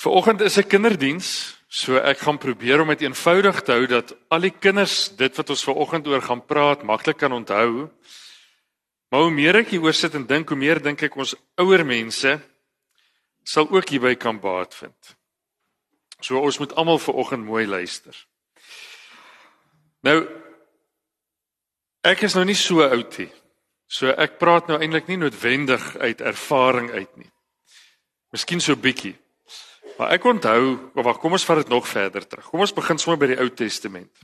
Vanoggend is 'n kinderdiens, so ek gaan probeer om dit eenvoudig te hou dat al die kinders dit wat ons vanoggend oor gaan praat maklik kan onthou. Maar hoe meer ek hieroor sit en dink, hoe meer dink ek ons ouer mense sal ook hierby kan baat vind. So ons moet almal vanoggend mooi luister. Nou ek is nou nie so oud nie. So ek praat nou eintlik nie noodwendig uit ervaring uit nie. Miskien so bietjie. Maar ek onthou, wag, kom ons vat dit nog verder terug. Kom ons begin sommer by die Ou Testament.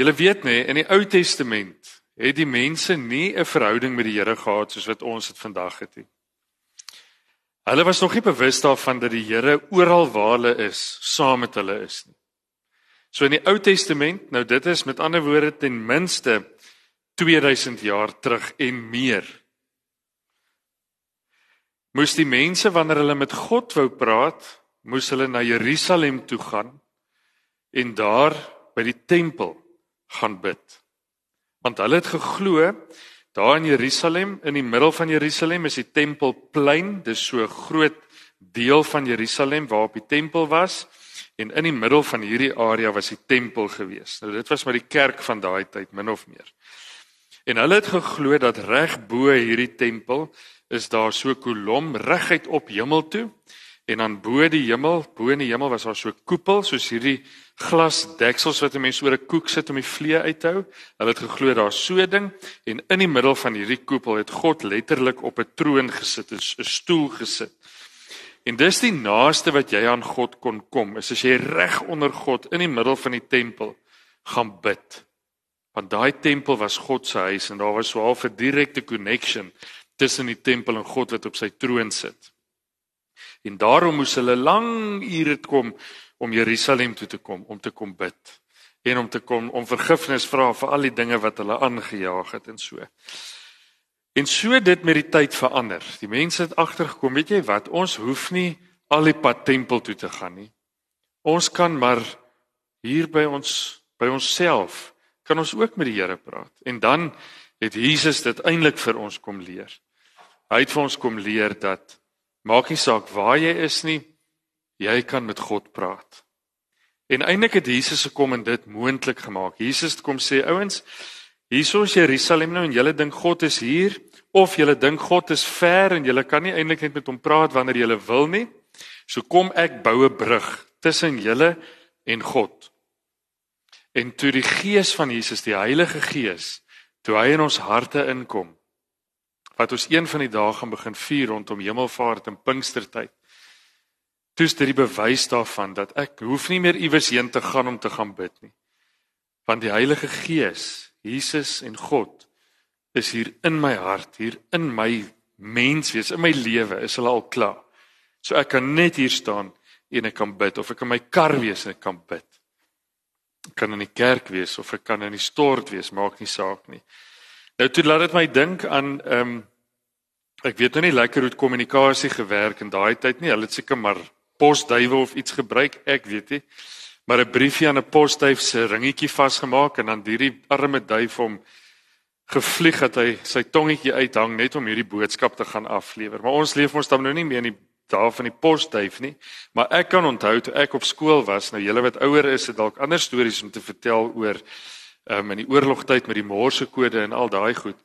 Julle weet nê, in die Ou Testament het die mense nie 'n verhouding met die Here gehad soos wat ons dit vandag het nie. Hulle was nog nie bewus daarvan dat die Here oral waar hulle is, saam met hulle is nie. So in die Ou Testament, nou dit is met ander woorde ten minste 2000 jaar terug en meer moes die mense wanneer hulle met God wou praat moes hulle na Jerusalem toe gaan en daar by die tempel gaan bid. Want hulle het geglo daar in Jerusalem, in die middel van Jerusalem is die tempelplein, dis so groot deel van Jerusalem waarop die tempel was en in die middel van hierdie area was die tempel gewees. Nou dit was maar die kerk van daai tyd min of meer. En hulle het geglo dat reg bo hierdie tempel is daar so kolom reguit op hemel toe En dan bo die hemel, bo in die hemel was daar so 'n koepel soos hierdie glasdeksels wat 'n mens oor 'n koek sit om die vlee uit te hou. Hulle het geglo daar's so 'n ding en in die middel van hierdie koepel het God letterlik op 'n troon gesit, 'n stoel gesit. En dis die naaste wat jy aan God kon kom, is as jy reg onder God in die middel van die tempel gaan bid. Want daai tempel was God se huis en daar was so 'n direkte connection tussen die tempel en God wat op sy troon sit. En daarom moes hulle lang ure kom om Jerusalem toe te kom om te kom bid en om te kom om vergifnis vra vir al die dinge wat hulle aangejaag het en so. En so dit met die tyd verander. Die mense het agtergekom, weet jy wat, ons hoef nie al die pad tempel toe te gaan nie. Ons kan maar hier by ons by onsself kan ons ook met die Here praat. En dan het Jesus dit eintlik vir ons kom leer. Hy het vir ons kom leer dat Maak nie saak waar jy is nie, jy kan met God praat. En eintlik het Jesus gekom en dit moontlik gemaak. Jesus kom sê ouens, hierso is Jerusalem nou en julle dink God is hier of julle dink God is ver en julle kan nie eintlik net met hom praat wanneer julle wil nie. So kom ek bou 'n brug tussen julle en God. En toe die Gees van Jesus, die Heilige Gees, toe hy in ons harte inkom, wat ons een van die dae gaan begin vier rondom Hemelvaart en Pinkstertyd. Toets dit die bewys daarvan dat ek hoef nie meer iewers heen te gaan om te gaan bid nie. Want die Heilige Gees, Jesus en God is hier in my hart, hier in my menswees, in my lewe is hulle al klaar. So ek kan net hier staan en ek kan bid of ek in my kar wees en ek kan bid. Ek kan in die kerk wees of ek kan in die stort wees, maak nie saak nie. Nou toe laat dit my dink aan ehm um, ek weet nou nie lekker hoe kommunikasie gewerk in daai tyd nie. Hulle het seker maar posduwe of iets gebruik, ek weet nie. Maar 'n briefie aan 'n posduif se ringetjie vasgemaak en dan hierdie arme duif hom gevlieg het hy sy tongetjie uithang net om hierdie boodskap te gaan aflewer. Maar ons leef ons dan nou nie meer in die dae van die posduif nie. Maar ek kan onthou toe ek op skool was, nou julle wat ouer is, het dalk ander stories om te vertel oor um, in die oorlogtyd met die Morsekode en al daai goed.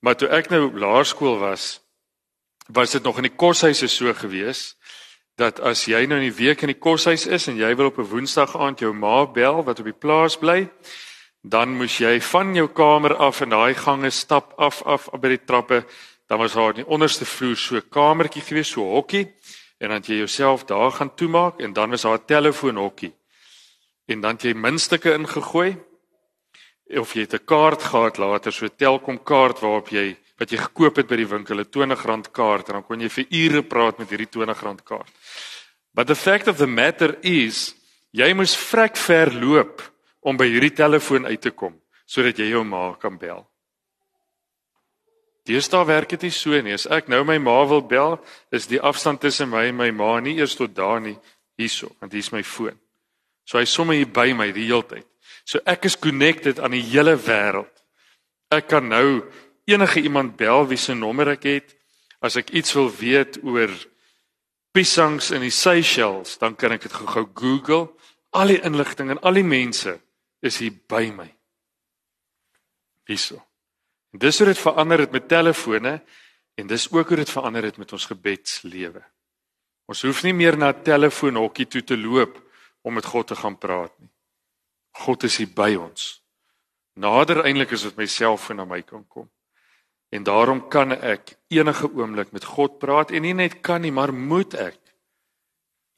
Maar toe ek nou laerskool was, was dit nog in die koshuise so gewees dat as jy nou in die week in die koshuis is en jy wil op 'n Woensdag aand jou ma bel wat op die plaas bly, dan moes jy van jou kamer af in daai gange stap af af by die trappe, dan was daar in die onderste vloer so 'n kamertjie gewees, so hokkie en dan jy jouself daar gaan toemaak en dan was daar 'n telefoonhokkie. En dan jy minstukke ingegooi of jy 'n kaart gehad later so Telkom kaart waarop jy wat jy gekoop het by die winkel 'n R20 kaart en dan kon jy vir ure praat met hierdie R20 kaart. But the fact of the matter is jy moes vrek ver loop om by hierdie telefoon uit te kom sodat jy jou ma kan bel. Deesdae werk dit nie so nie. As ek nou my ma wil bel, is die afstand tussen my en my ma nie eers tot daar nie hierso, want hier is my foon. So hy sommer hier by my die hele tyd. So ek is connected aan die hele wêreld. Ek kan nou enige iemand bel wie se nommer ek het as ek iets wil weet oor piesangs in die Seychelles, dan kan ek dit gou-gou Google. Al die inligting en al die mense is hier by my. Hierso. En dis hoe dit verander het met telefone en dis ook hoe dit verander het met ons gebedslewe. Ons hoef nie meer na telefoonhokkie toe te loop om met God te gaan praat nie. God is hier by ons. Nader eintlik as wat my selfoon na my kan kom. En daarom kan ek enige oomblik met God praat en nie net kan nie, maar moet ek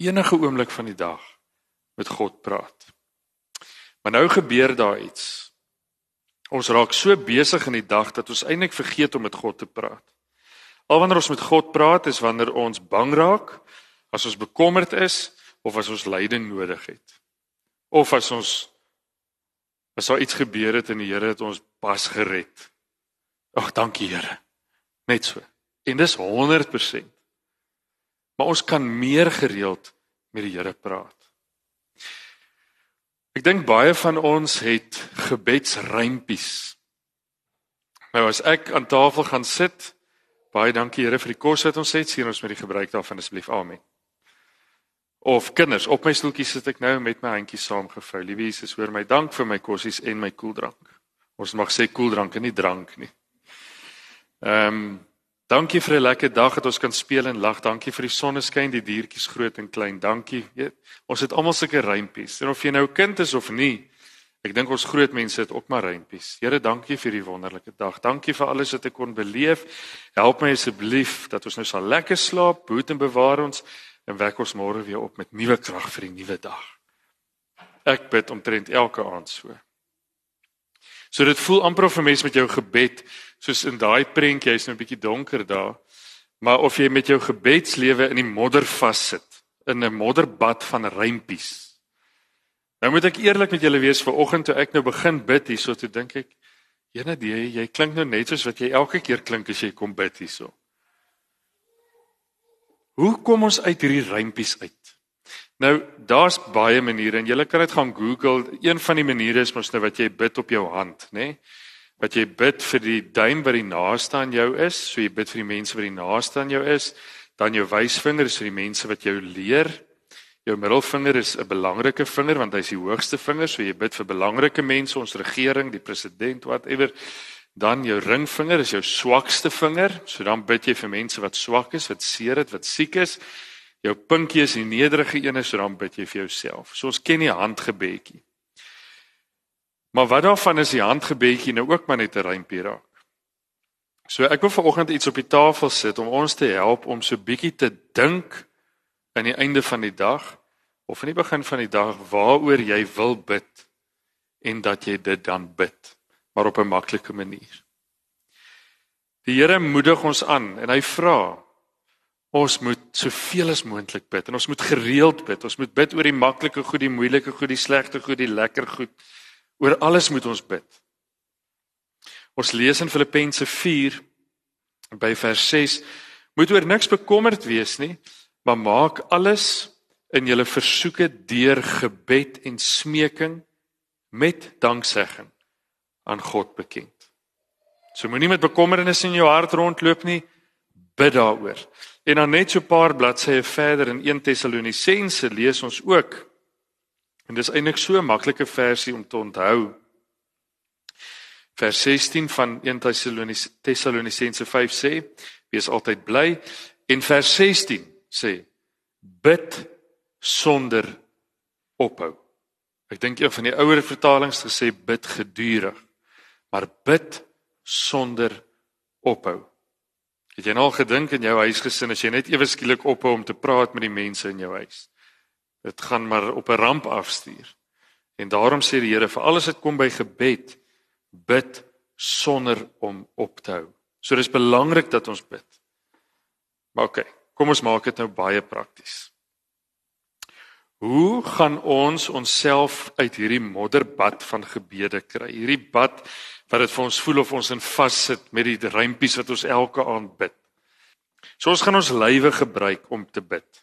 enige oomblik van die dag met God praat. Maar nou gebeur daar iets. Ons raak so besig in die dag dat ons eintlik vergeet om met God te praat. Al wanneer ons met God praat is wanneer ons bang raak, as ons bekommerd is of as ons lyding nodig het. Of as ons as daar iets gebeur het en die Here het ons pas gered. Ag, dankie Here. Net so. En dis 100%. Maar ons kan meer gereeld met die Here praat. Ek dink baie van ons het gebedsrympies. Nou as ek aan tafel gaan sit, baie dankie Here vir die kos wat ons het, sien ons met die gebruik daarvan asseblief. Amen. Of kinders, op my stoeltjie sit ek nou met my handjies saamgevou. Liewe Jesus, hoor my dank vir my kossies en my koeldrank. Ons mag sê koeldrank en nie drank nie. Ehm um, dankie vir 'n lekker dag dat ons kan speel en lag. Dankie vir die sonneskyn, die diertjies groot en klein. Dankie. Ja, ons het almal sulke rympies. En of jy nou 'n kind is of nie, ek dink ons groot mense het ook maar rympies. Here, dankie vir die wonderlike dag. Dankie vir alles wat ek kon beleef. Help my asseblief dat ons nou sal lekker slaap, boet en bewaar ons en wek ons môre weer op met nuwe krag vir die nuwe dag. Ek bid omtrent elke aand so. So dit voel amper of 'n mens met jou gebed soos in daai prentjie, hy's nou 'n bietjie donker daar, maar of jy met jou gebedslewe in die modder vassit, in 'n modderbad van rympies. Nou moet ek eerlik met julle wees, ver oggend toe ek nou begin bid hierso, toe dink ek, Jene, jy, jy klink nou net soos wat jy elke keer klink as jy kom bid hierso. Hoe kom ons uit hierdie rympies uit? Nou, daar's baie maniere en jy kan dit gaan Google. Een van die maniere is mos nou wat jy bid op jou hand, nê? Nee? Wat jy bid vir die duim wat die naaste aan jou is, so jy bid vir die mense wat die naaste aan jou is, dan jou wysvinger is vir die mense wat jou leer. Jou middelvinger is 'n belangrike vinger want hy's die hoogste vinger, so jy bid vir belangrike mense, ons regering, die president, whatever. Dan jou ringvinger is jou swakste vinger, so dan bid jy vir mense wat swak is, wat seer het, wat siek is. Jou pinkie is die nederige een, so dan bid jy vir jouself. So ons ken die handgebedjie. Maar wat daarvan is die handgebedjie nou ook maar net 'n rympie raak. So ek wil vanoggend iets op die tafel sit om ons te help om so bietjie te dink aan die einde van die dag of aan die begin van die dag waaroor jy wil bid en dat jy dit dan bid, maar op 'n maklike manier. Die Here moedig ons aan en hy vra Ons moet soveel as moontlik bid en ons moet gereeld bid. Ons moet bid oor die maklike goed, die moeilike goed, die slegte goed, die lekker goed. Oor alles moet ons bid. Ons lees in Filippense 4 by vers 6: Moet oor niks bekommerd wees nie, maar maak alles in julle versoeke deur gebed en smeking met danksegging aan God bekend. So moenie met bekommernis in jou hart rondloop nie, bid daaroor. En dan net so 'n paar bladsye verder in 1 Tessalonisense lees ons ook. En dis eintlik so 'n maklike versie om te onthou. Vers 16 van 1 Tessalonisense 5 sê: Wees altyd bly. En vers 16 sê: Bid sonder ophou. Ek dink een van die ouer vertalings gesê bid gedurig. Maar bid sonder ophou. Het jy nou al gedink in jou huisgesin as jy net ewe skielik ophou om te praat met die mense in jou huis? Dit gaan maar op 'n ramp afstuur. En daarom sê die Here vir alles wat kom by gebed, bid sonder om op te hou. So dis belangrik dat ons bid. Maar oké, okay, kom ons maak dit nou baie prakties. Hoe gaan ons onsself uit hierdie modderbad van gebede kry? Hierdie bad wat dit vir ons voel of ons in vassit met die rympies wat ons elke aand bid. So ons gaan ons lywe gebruik om te bid.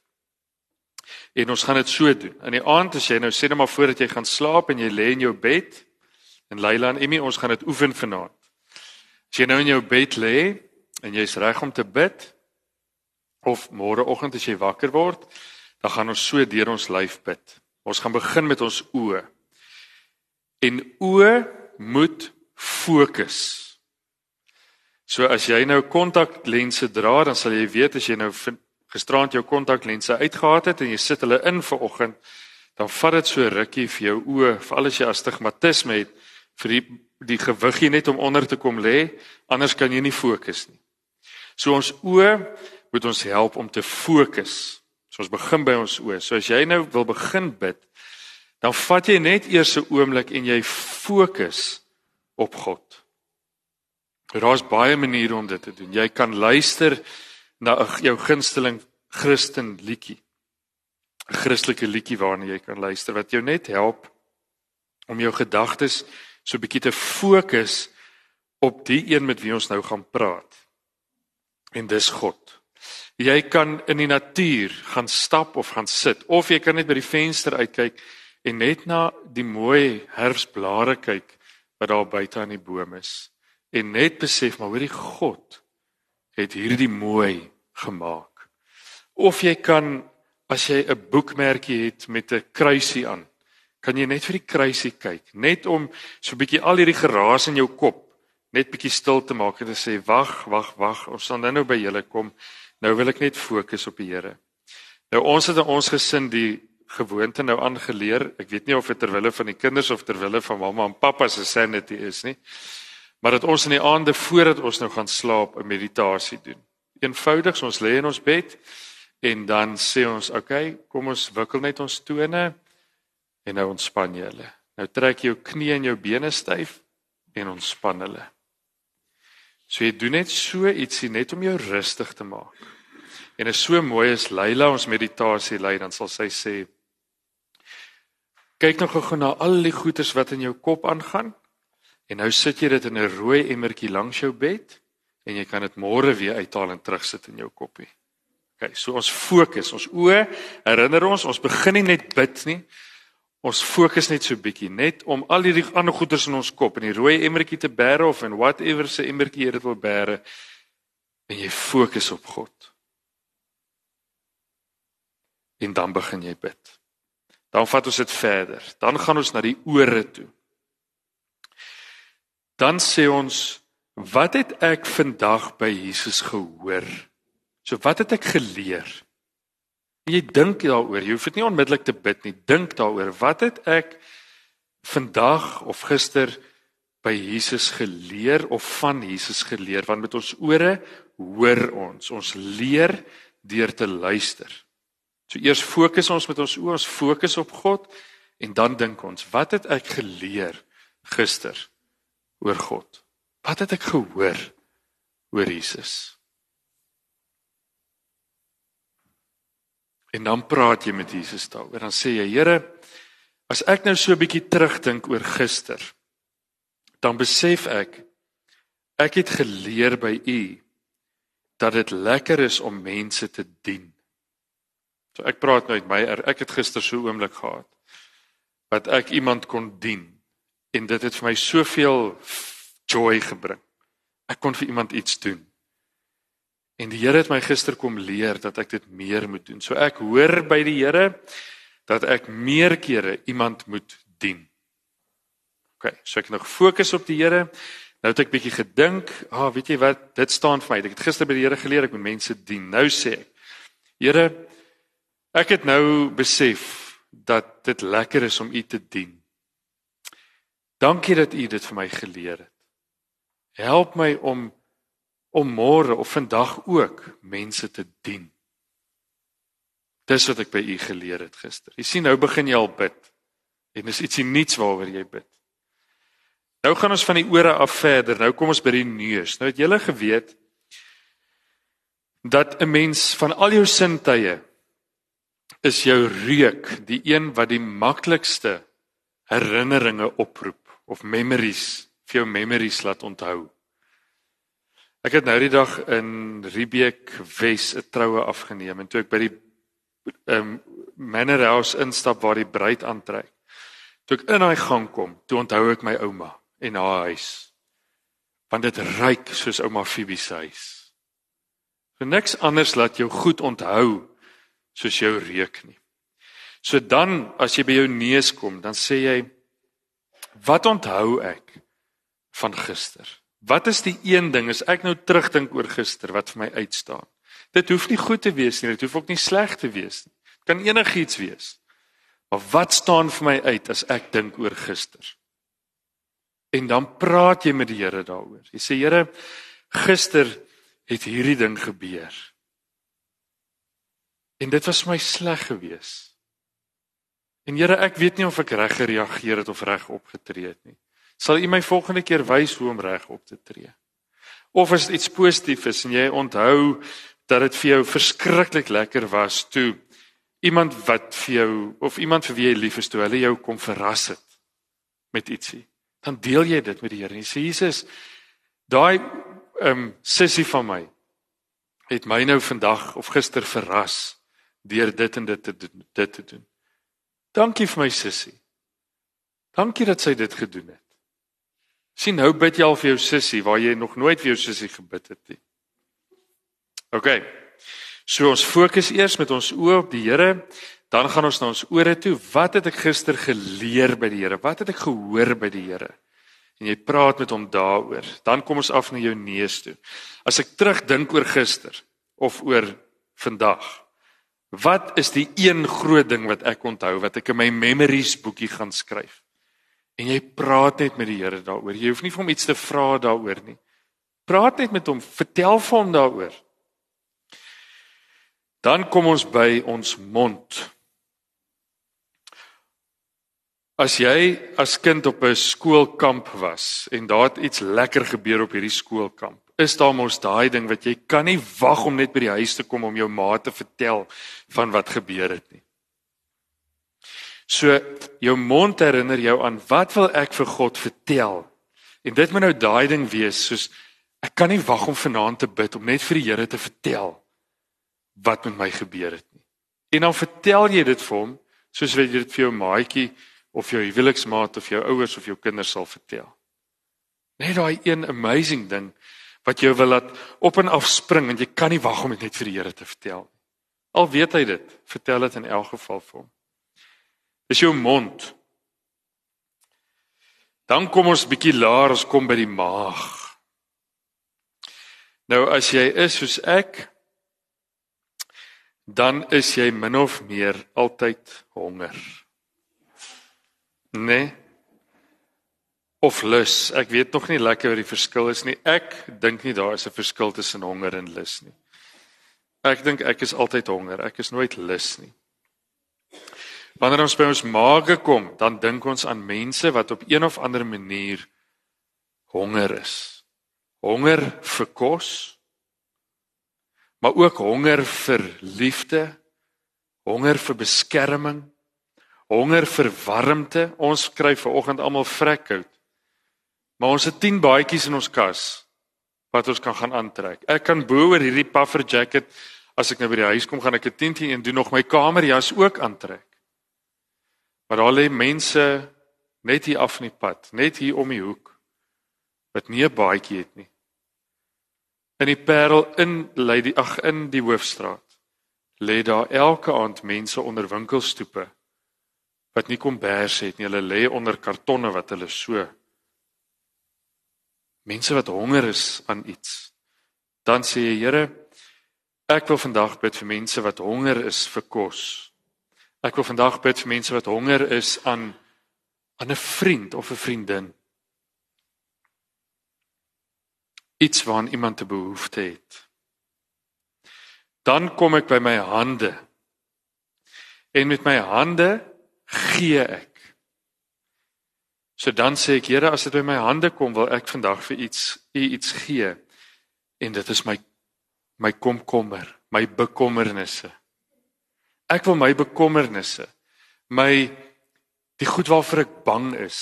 En ons gaan dit so doen. In die aand as jy nou sê net maar voordat jy gaan slaap en jy lê in jou bed en Leila en Emmy ons gaan dit oefen vanaand. As jy nou in jou bed lê en jy's reg om te bid, of môreoggend as jy wakker word, dan gaan ons so deur ons lyf bid. Ons gaan begin met ons oë. En oë moet fokus. So as jy nou kontaklense dra, dan sal jy weet as jy nou gisterand jou kontaklense uitgehaal het en jy sit hulle in vir oggend, dan vat dit so rukkie vir jou oë, veral as jy astigmatisme het, vir die die gewiggie net om onder te kom lê, anders kan jy nie fokus nie. So ons oë moet ons help om te fokus. So ons begin by ons oë. So as jy nou wil begin bid, dan vat jy net eers 'n oomblik en jy fokus op God. Daar's baie maniere om dit te doen. Jy kan luister na jou gunsteling Christen liedjie. 'n Christelike liedjie waarna jy kan luister wat jou net help om jou gedagtes so bietjie te fokus op die een met wie ons nou gaan praat. En dis God. Jy kan in die natuur gaan stap of gaan sit of jy kan net by die venster uitkyk en net na die mooi herfsblare kyk wat daar buite aan die bome is en net besef maar hoor die God het hierdie mooi gemaak. Of jy kan as jy 'n boekmerkie het met 'n kruisie aan, kan jy net vir die kruisie kyk, net om so 'n bietjie al hierdie geraas in jou kop net bietjie stil te maak en te sê wag, wag, wag, ons sal nou-nou by julle kom. Nou wil ek net fokus op die Here. Nou ons het in ons gesin die gewoonte nou aangeleer. Ek weet nie of dit ter wille van die kinders of ter wille van mamma en pappa se sanity is nie. Maar dat ons in die aande voordat ons nou gaan slaap 'n meditasie doen. Eenvoudig, ons lê in ons bed en dan sê ons, "Oké, okay, kom ons wikkel net ons tone en nou ontspan jy hulle. Nou trek jou knie en jou bene styf en ontspan hulle." So jy doen net so ietsie net om jou rustig te maak. En is so mooi as Leila ons meditasie lei, dan sal sy sê, Kyk nog gou na al die goeters wat in jou kop aangaan. En nou sit jy dit in 'n rooi emmertjie langs jou bed en jy kan dit môre weer uithaal en terugsit in jou koppie. OK, so ons fokus, ons oë herinner ons, ons begin nie net bid nie. Ons fokus net so bietjie net om al hierdie ander goeters in ons kop in die rooi emmertjie te bære of in whatever se emmertjie jy dit wil bære en jy fokus op God. En dan begin jy bid. Dan vat ons dit verder. Dan gaan ons na die ore toe. Dan sê ons, wat het ek vandag by Jesus gehoor? So wat het ek geleer? En jy dink daaroor. Jy hoef dit nie onmiddellik te bid nie. Dink daaroor. Wat het ek vandag of gister by Jesus geleer of van Jesus geleer? Want met ons ore hoor ons. Ons leer deur te luister. So eers fokus ons met ons oë, ons fokus op God en dan dink ons, wat het ek geleer gister oor God? Wat het ek gehoor oor Jesus? En dan praat jy met Jesus daaroor. Dan sê jy, Here, as ek nou so 'n bietjie terugdink oor gister, dan besef ek ek het geleer by U dat dit lekker is om mense te dien. So ek praat nou uit my ek het gister so 'n oomblik gehad wat ek iemand kon dien en dit het vir my soveel joy gebring. Ek kon vir iemand iets doen. En die Here het my gister kom leer dat ek dit meer moet doen. So ek hoor by die Here dat ek meer kere iemand moet dien. OK, so ek nog fokus op die Here. Nou het ek bietjie gedink, ah, oh, weet jy wat, dit staan vir my. Ek het gister by die Here geleer ek moet mense dien. Nou sê ek, Here, Ek het nou besef dat dit lekker is om U te dien. Dankie dat U dit vir my geleer het. Help my om om môre of vandag ook mense te dien. Dis wat ek by U geleer het gister. Jy sien nou begin jy al bid. En dis ietsie nuuts waaroor jy bid. Nou gaan ons van die ore af verder. Nou kom ons by die neus. Nou het julle geweet dat 'n mens van al jou sintuie is jou reuk die een wat die maklikste herinneringe oproep of memories vir jou memories laat onthou. Ek het nou die dag in Riebeek Wes 'n troue afgeneem en toe ek by die ehm um, manor house instap waar die bruid aantrek. Toe ek in daai gang kom, toe onthou ek my ouma en haar huis. Want dit ruik soos ouma Phoebe se huis. So niks anders laat jou goed onthou soos jou reuk nie. So dan as jy by jou neus kom, dan sê jy wat onthou ek van gister? Wat is die een ding as ek nou terugdink oor gister wat vir my uitstaan? Dit hoef nie goed te wees nie, dit hoef ook nie sleg te wees nie. Dit kan enigiets wees. Maar wat staan vir my uit as ek dink oor gister? En dan praat jy met die Here daaroor. Jy sê Here, gister het hierdie ding gebeur. En dit was vir my sleg geweest. En Here, ek weet nie of ek reg gereageer het of reg opgetree het nie. Sal U my volgende keer wys hoe om reg op te tree? Of as dit iets positief is en jy onthou dat dit vir jou verskriklik lekker was toe iemand wat vir jou of iemand vir wie jy lief is toe hulle jou kom verras het met ietsie, dan deel jy dit met die Here. Jy sê Jesus, daai ehm um, sussie van my het my nou vandag of gister verras deur dit en dit te dit te doen. Dankie vir my sussie. Dankie dat sy dit gedoen het. Sien nou bid jy al vir jou sussie waar jy nog nooit vir jou sussie gebid het nie. OK. So ons fokus eers met ons oë op die Here, dan gaan ons na ons ore toe. Wat het ek gister geleer by die Here? Wat het ek gehoor by die Here? En jy praat met hom daaroor. Dan kom ons af na jou neus toe. As ek terugdink oor gister of oor vandag, Wat is die een groot ding wat ek onthou wat ek in my memories boekie gaan skryf? En jy praat net met die Here daaroor. Jy hoef nie vir hom iets te vra daaroor nie. Praat net met hom, vertel vir hom daaroor. Dan kom ons by ons mond. As jy as kind op 'n skoolkamp was en daar het iets lekker gebeur op hierdie skoolkamp is daar mos daai ding wat jy kan nie wag om net by die huis te kom om jou ma te vertel van wat gebeur het nie. So jou mond herinner jou aan wat wil ek vir God vertel? En dit moet nou daai ding wees soos ek kan nie wag om vanaand te bid om net vir die Here te vertel wat met my gebeur het nie. En dan vertel jy dit vir hom soos wat jy dit vir jou maatjie of jou huweliksmaat of jou ouers of jou kinders sal vertel. Net daai een amazing ding wat jou wil laat op en af spring en jy kan nie wag om dit net vir die Here te vertel nie. Al weet hy dit, vertel dit in elk geval vir hom. Dis jou mond. Dan kom ons bietjie laer, ons kom by die maag. Nou as jy is soos ek, dan is jy min of meer altyd honger. Nee of lus. Ek weet nog nie lekker wat die verskil is nie. Ek dink nie daar is 'n verskil tussen honger en lus nie. Ek dink ek is altyd honger. Ek is nooit lus nie. Wanneer ons by ons maag kom, dan dink ons aan mense wat op een of ander manier honger is. Honger vir kos, maar ook honger vir liefde, honger vir beskerming, honger vir warmte. Ons kry ver oggend almal vrek koud. Maar ons het 10 baadjies in ons kas wat ons kan gaan aantrek. Ek kan bo oor hierdie puffer jacket as ek nou by die huis kom gaan ek 'n tentie en doen nog my kamerjas ook aantrek. Maar daar lê mense net hier af in die pad, net hier om die hoek wat nie 'n baadjie het nie. In die Parel in lê die ag in die hoofstraat lê daar elke aand mense onder winkelstoepe wat nie kom bers het nie. Hulle lê onder kartonne wat hulle so mense wat honger is aan iets. Dan sê jy Here, ek wil vandag bid vir mense wat honger is vir kos. Ek wil vandag bid vir mense wat honger is aan aan 'n vriend of 'n vriendin. Iets waaraan iemand te behoefte het. Dan kom ek by my hande. En met my hande gee ek So dan sê ek Here, as dit by my hande kom, wil ek vandag vir iets u iets gee. En dit is my my komkommer, my bekommernisse. Ek wil my bekommernisse, my die goed waarvoor ek bang is,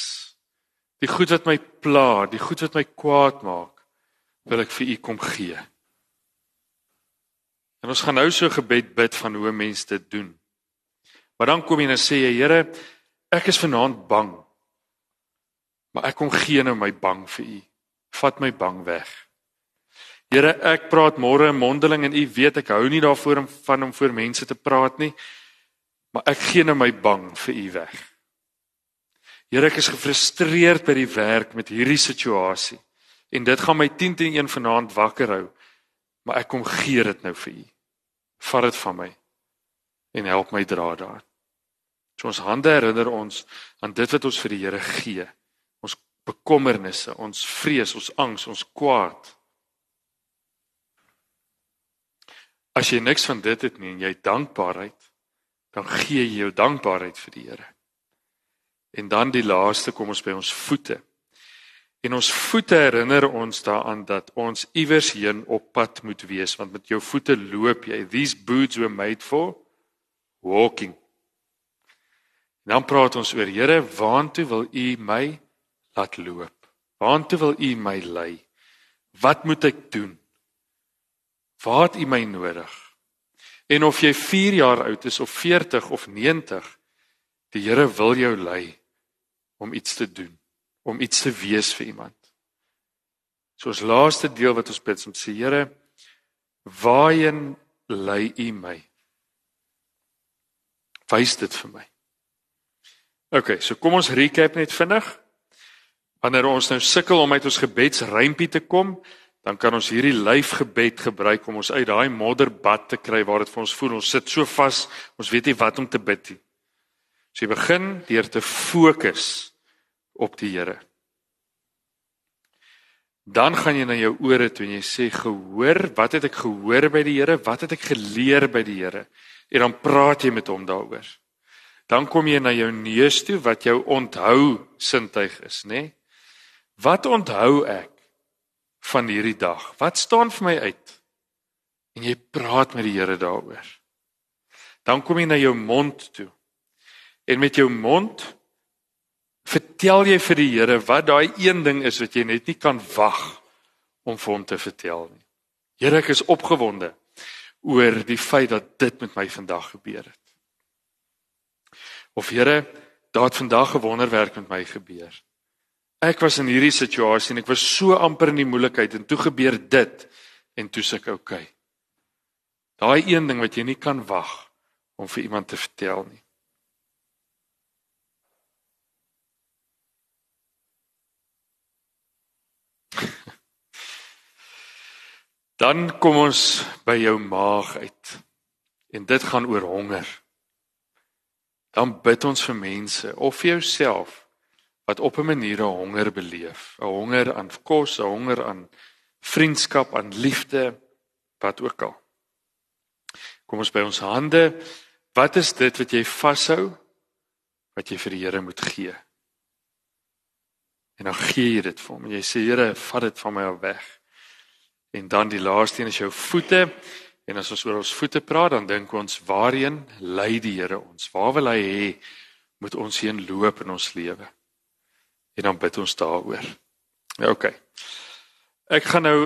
die goed wat my pla, die goed wat my kwaad maak, wil ek vir u kom gee. En ons gaan nou so gebed bid van hoe mense dit doen. Maar dan kom jy en sê jy Here, ek is vanaand bang. Maar ek kom gee nou my bang vir u. Vat my bang weg. Here, ek praat môre mondeling en u weet ek hou nie daarvoor om van om voor mense te praat nie. Maar ek gee nou my bang vir u weg. Here, ek is gefrustreerd by die werk met hierdie situasie. En dit gaan my 10 teen 1 vanaand wakker hou. Maar ek kom gee dit nou vir u. Vat dit van my en help my dra daar. So ons hande herinner ons aan dit wat ons vir die Here gee. Bekommernisse, ons vrees, ons angs, ons kwaad. As jy niks van dit het nie en jy dankbaarheid, dan gee jy jou dankbaarheid vir die Here. En dan die laaste kom ons by ons voete. En ons voete herinner ons daaraan dat ons iewers heen op pad moet wees want met jou voete loop jy. These boots were made for walking. En dan praat ons oor Here, waantoe wil U my laat loop? Waantoe wil U my lei? Wat moet ek doen? Waar het U my nodig? En of jy 4 jaar oud is of 40 of 90, die Here wil jou lei om iets te doen, om iets te wees vir iemand. So ons laaste deel wat ons bid, ons sê Here, waarheen lei U my? Wys dit vir my. OK, so kom ons recap net vinnig. Wanneer ons nou sukkel om uit ons gebedsrympie te kom, dan kan ons hierdie lyfgebed gebruik om ons uit daai modderbad te kry waar dit vir ons voel ons sit so vas, ons weet nie wat om te bid nie. So jy begin deur te fokus op die Here. Dan gaan jy na jou ore toe en jy sê gehoor, wat het ek gehoor by die Here? Wat het ek geleer by die Here? En dan praat jy met hom daaroor. Dan kom jy na jou neus toe wat jou onthou sintuig is, nê? Nee? Wat onthou ek? van hierdie dag? Wat staan vir my uit? En jy praat met die Here daaroor. Dan kom jy na jou mond toe. En met jou mond vertel jy vir die Here wat daai een ding is wat jy net nie kan wag om vir hom te vertel nie. Here, ek is opgewonde oor die feit dat dit met my vandag gebeur het. Of Here, daar het vandag 'n wonderwerk met my gebeur. Ek was in hierdie situasie en ek was so amper in die moeilikheid en toe gebeur dit en toe sê ek okay. Daai een ding wat jy nie kan wag om vir iemand te vertel nie. Dan kom ons by jou maag uit. En dit gaan oor honger. Dan bid ons vir mense of vir jouself wat op 'n manier 'n honger beleef, 'n honger aan kos, 'n honger aan vriendskap, aan liefde, wat ook al. Kom ons by ons hande. Wat is dit wat jy vashou wat jy vir die Here moet gee? En dan gee jy dit vir hom en jy sê Here, vat dit van my af weg. En dan die laaste een is jou voete. En as ons oor ons voete praat, dan dink ons waarheen lei die Here ons? Waar wil hy hê moet ons heen loop in ons lewe? En dan bid ons daaroor. Ja, OK. Ek gaan nou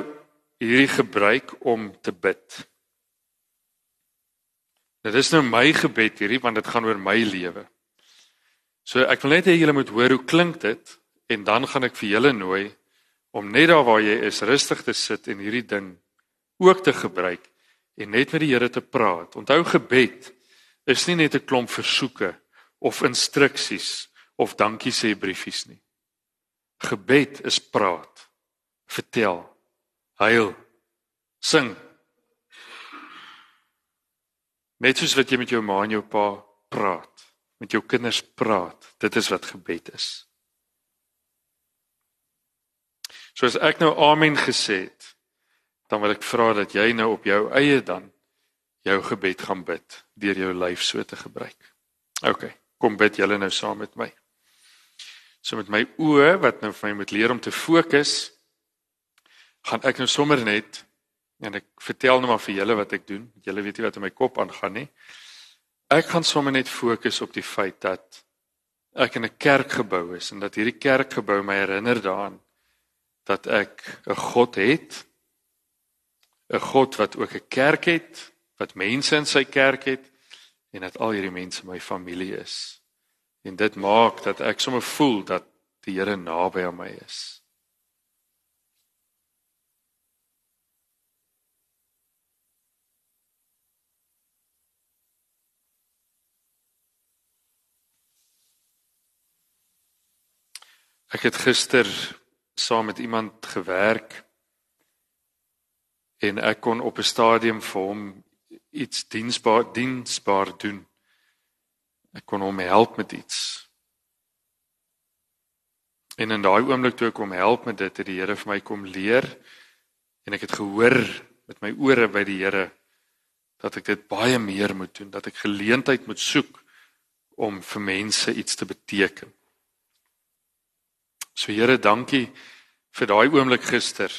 hierdie gebruik om te bid. Dit is nou my gebed hierdie want dit gaan oor my lewe. So ek wil net hê julle moet hoor hoe klink dit en dan gaan ek vir julle nooi om net daar waar jy is rustig te sit en hierdie ding ook te gebruik en net met die Here te praat. Onthou gebed is nie net 'n klomp versoeke of instruksies of dankie sê briefies nie. Gebed is praat, vertel, huil, sing. Net soos wat jy met jou ma en jou pa praat, met jou kinders praat, dit is wat gebed is. Soos ek nou amen gesê het, dan wil ek vra dat jy nou op jou eie dan jou gebed gaan bid deur jou lyf so te gebruik. OK, kom bid julle nou saam met my. So met my oë wat nou vir my moet leer om te fokus, gaan ek nou sommer net en ek vertel nou maar vir julle wat ek doen. Julle weet nie wat in my kop aangaan nie. Ek gaan sommer net fokus op die feit dat ek in 'n kerkgebou is en dat hierdie kerkgebou my herinner daaraan dat ek 'n God het. 'n God wat ook 'n kerk het, wat mense in sy kerk het en dat al hierdie mense my familie is. En dit maak dat ek sommer voel dat die Here naby aan my is. Ek het gister saam met iemand gewerk en ek kon op 'n stadium vir hom iets diensbaar diensbaar doen. Ek kon hom help met iets. En in daai oomblik toe ek hom help met dit, het die Here vir my kom leer en ek het gehoor met my ore by die Here dat ek dit baie meer moet doen, dat ek geleentheid moet soek om vir mense iets te beteken. So Here, dankie vir daai oomblik gister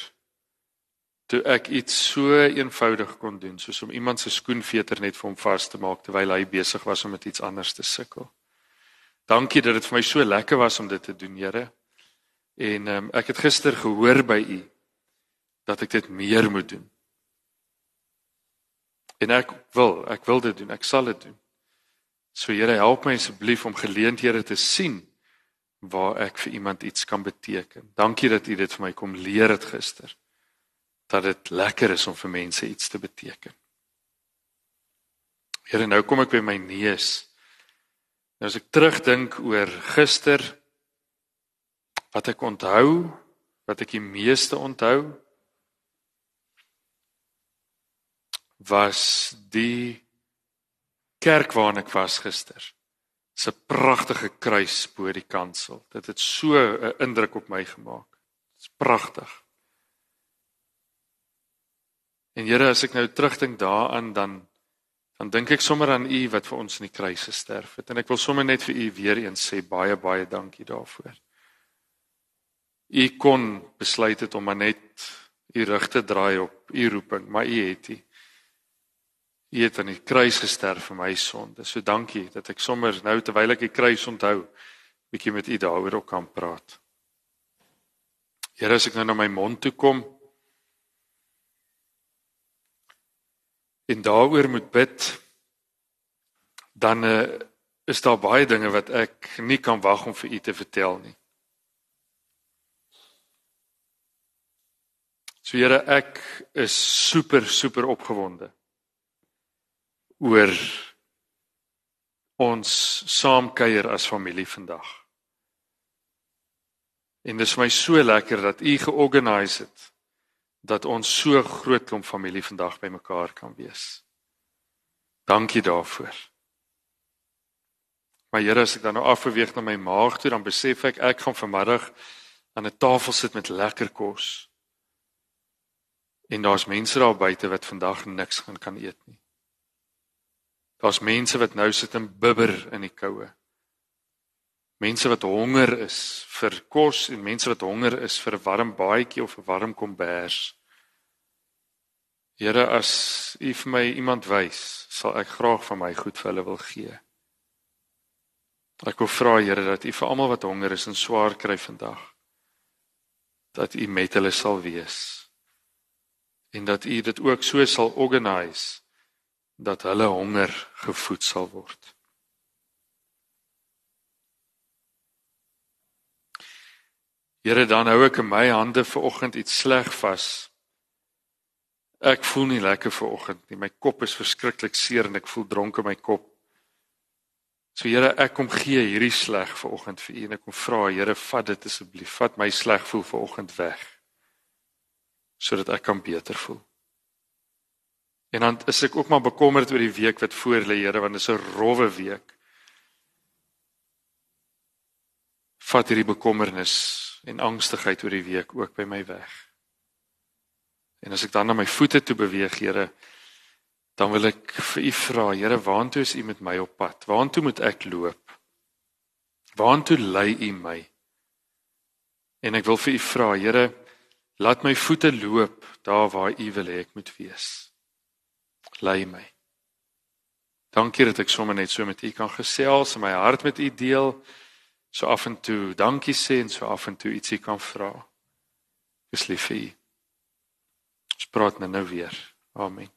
toe ek iets so eenvoudig kon doen soos om iemand se skoenveter net vir hom vas te maak terwyl hy besig was om met iets anders te sukkel. Dankie dat dit vir my so lekker was om dit te doen, Here. En um, ek het gister gehoor by u dat ek dit meer moet doen. En ek wil, ek wil dit doen. Ek sal dit doen. So Here, help my asseblief om geleenthede te sien waar ek vir iemand iets kan beteken. Dankie dat u dit vir my kom leer het gister. Dat dit lekker is om vir mense iets te beteken. Here, nou kom ek by my neus. Nou as ek terugdink oor gister wat ek onthou, wat ek die meeste onthou was die kerk waarin ek was gister. 'n pragtige kruis bo die kansel. Dit het so 'n indruk op my gemaak. Dit's pragtig. En Here, as ek nou terugdink daaraan dan dan dink ek sommer aan U wat vir ons in die kruis gesterf het en ek wil sommer net vir U weer eens sê baie baie dankie daarvoor. U kon besluit het om maar net U rug te draai op U roeping, maar U het nie. U het aan die kruis gesterf vir my sonde. So dankie dat ek sommer nou terwyl ek die kruis onthou, bietjie met u daaroor ook kan praat. Here, as ek nou na my mond toe kom en daaroor moet bid, dan uh, is daar baie dinge wat ek nie kan wag om vir u te vertel nie. So Here, ek is super super opgewonde oor ons saamkuier as familie vandag. En dit is my so lekker dat u georganiseer het dat ons so groot klomp familie vandag bymekaar kan wees. Dankie daarvoor. Maar Here, as ek dan nou afbeweeg na my maag toe, dan besef ek ek gaan vanmiddag aan 'n tafel sit met lekker kos. En daar's mense daar buite wat vandag niks gaan kan eet nie. Daar's mense wat nou sit en bibber in die koue. Mense wat honger is vir kos en mense wat honger is vir 'n warm baadjie of 'n warm kombers. Here, as U vir my iemand wys, sal ek graag van my goed vir hulle wil gee. Ek wil vra Here dat U vir almal wat honger is en swaar kry vandag, dat U met hulle sal wees. En dat U dit ook so sal organise dat hulle honger gevoed sal word. Here dan hou ek in my hande vir oggend iets sleg vas. Ek voel nie lekker vir oggend nie. My kop is verskriklik seer en ek voel dronk in my kop. So Here, ek kom gee hierdie sleg vir oggend vir U en ek kom vra Here, vat dit asseblief. Vat my sleg voel vir oggend weg. Sodat ek kan beter voel. En dan is ek ook maar bekommerd oor die week wat voor lê, Here, want dit is 'n rowwe week. Vat hierdie bekommernis en angstigheid oor die week ook by my weg. En as ek dan na my voete toe beweeg, Here, dan wil ek vir U vra, Here, waartoe is U met my op pad? Waartoe moet ek loop? Waartoe lei U my? En ek wil vir U vra, Here, laat my voete loop daar waar U wil hê ek moet wees lei my. Dankie dat ek sommer net so met u kan gesels en my hart met u deel. So af en toe dankie sê en so af en toe ietsie kan vra. Dis lief vir u. Ons praat nou nou weer. Amen.